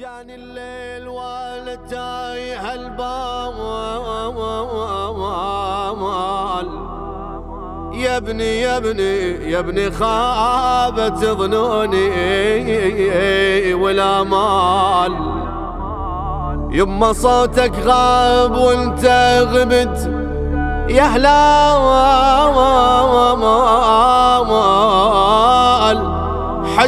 جاني الليل وأنا تايه البال يا ابني يا ابني يا ابني خابت ظنوني ولا مال. يما صوتك غاب وانت غبت يا هلال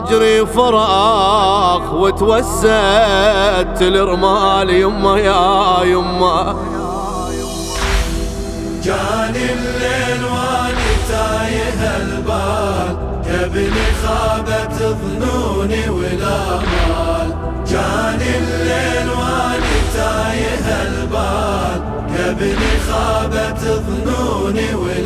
حجري فراخ وتوسدت الرمال يما يا يما. جاني الليل واني تايه البال يا ابني خابت ظنوني ولا مال. جاني الليل واني تايه البال يا ابني خابت ظنوني ولا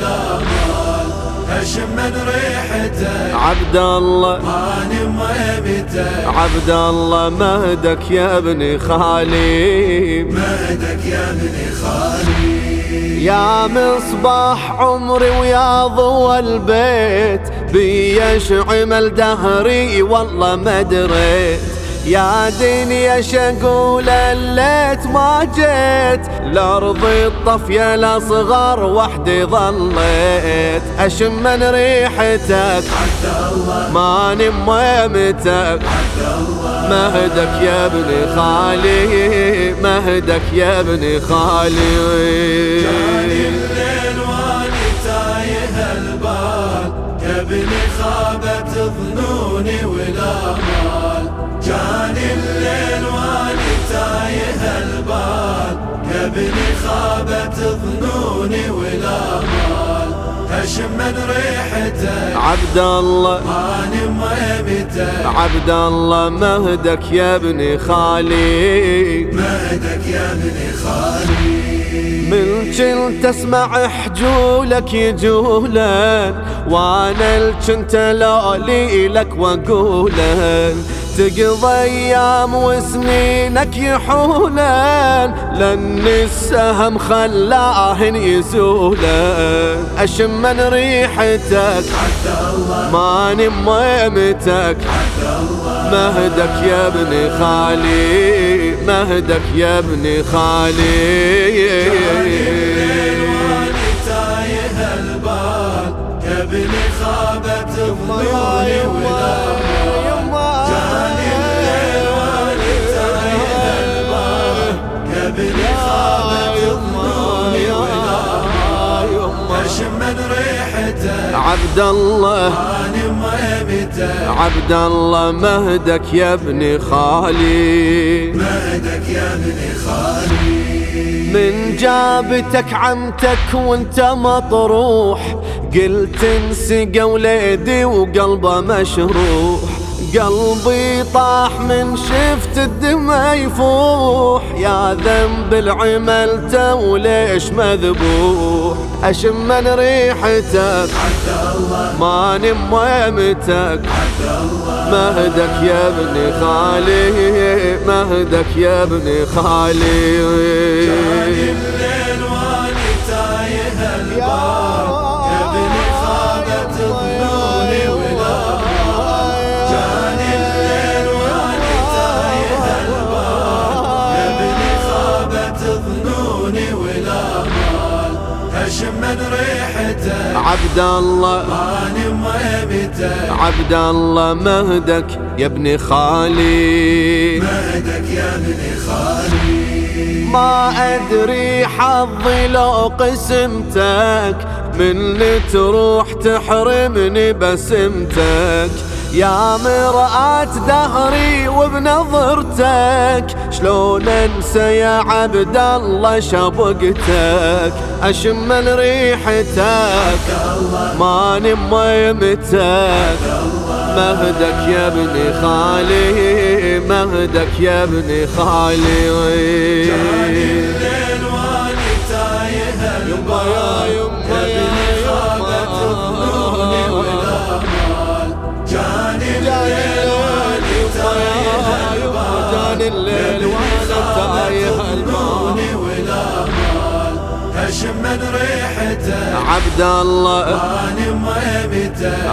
اشم من ريحتك. عبد الله. ماني ميمتك عبد الله مهدك يا ابني خالي. مهدك يا ابني خالي. يا مصباح عمري ويا ضوى البيت بي يشعمل دهري والله ما دريت. يا دنيا شقول الليت ما جيت لارضي الطفية الأصغر وحدي ظليت. أشم من ريحتك عبد الله ماني ميمتك عبد الله مهدك يا ابن خالي مهدك يا ابن خالي. جاني الليل واني تايه البال يا ابني خابت ظنوني ولا ابني خابت ظنوني ولا مال اشم من ريحتك عبد الله. ماني ميمتك عبد الله مهدك يا ابن خالي. مهدك يا ابني خالي. من كنت اسمع حجولك يجولن وأنا الكنت لولي لك واقولن تقضى أيام وسنينك يحولن لأن السهم خلاهن يزولن أشم من ريحتك عبد الله ماني ميمتك عبد الله مهدك يا ابن خالي مهدك يا ابن خالي. تايه البال خابت ظنوني ولا عبد الله. عبد الله مهدك يا ابن خالي. مهدك يا ابني خالي من جابتك عمتك وانت مطروح قلت انسى وليدي وقلبه مشروح. قلبي طاح من شفت الدمع يفوح. يا ذنب العملته وليش مذبوح؟ اشم من ريحتك. ميمتك عبد الله مهدك يا ابن خالي مهدك يا ابن خالي. جاني الليل واني تايه البال خابت ظنوني ولا مال. اشم من ريحتك عبد الله. ماني ميمتك عبد الله مهدك يا ابن خالي. مهدك يا ابني خالي. ما أدري حظي لو قسمتك. من تروح تحرمني بسمتك. يا مرآة دهري وبنظرتك شلون انسى يا عبد الله شبقتك؟ اشم ريحتك ماني ميمتك. مهدك يا ابن خالي مهدك يا ابن خالي. الليل وأنا تايه البال ظنوني ولا مال اشم من ريحته. عبد الله.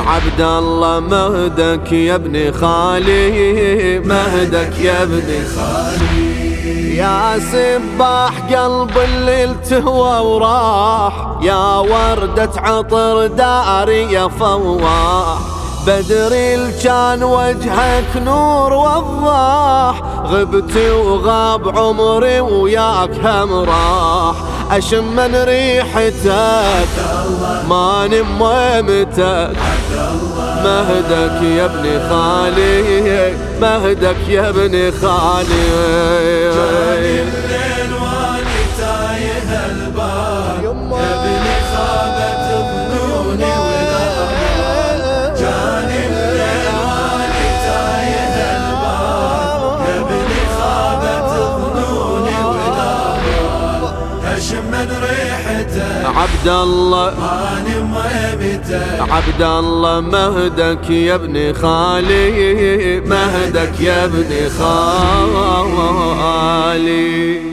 عبد الله مهدك يا ابن خالي. مهدك يا ابن خالي. يا سباح قلب الليل تهوى وراح. يا وردة عطر داري يا فواح. بدري كان وجهك نور وضاح غبت وغاب عمري وياك هم راح. أشم من ريحتك ما نميمتك مهدك يا ابن خالي مهدك يا ابن خالي. عبد الله. عبد الله مهدك يا ابن خالي مهدك يا ابن خالي.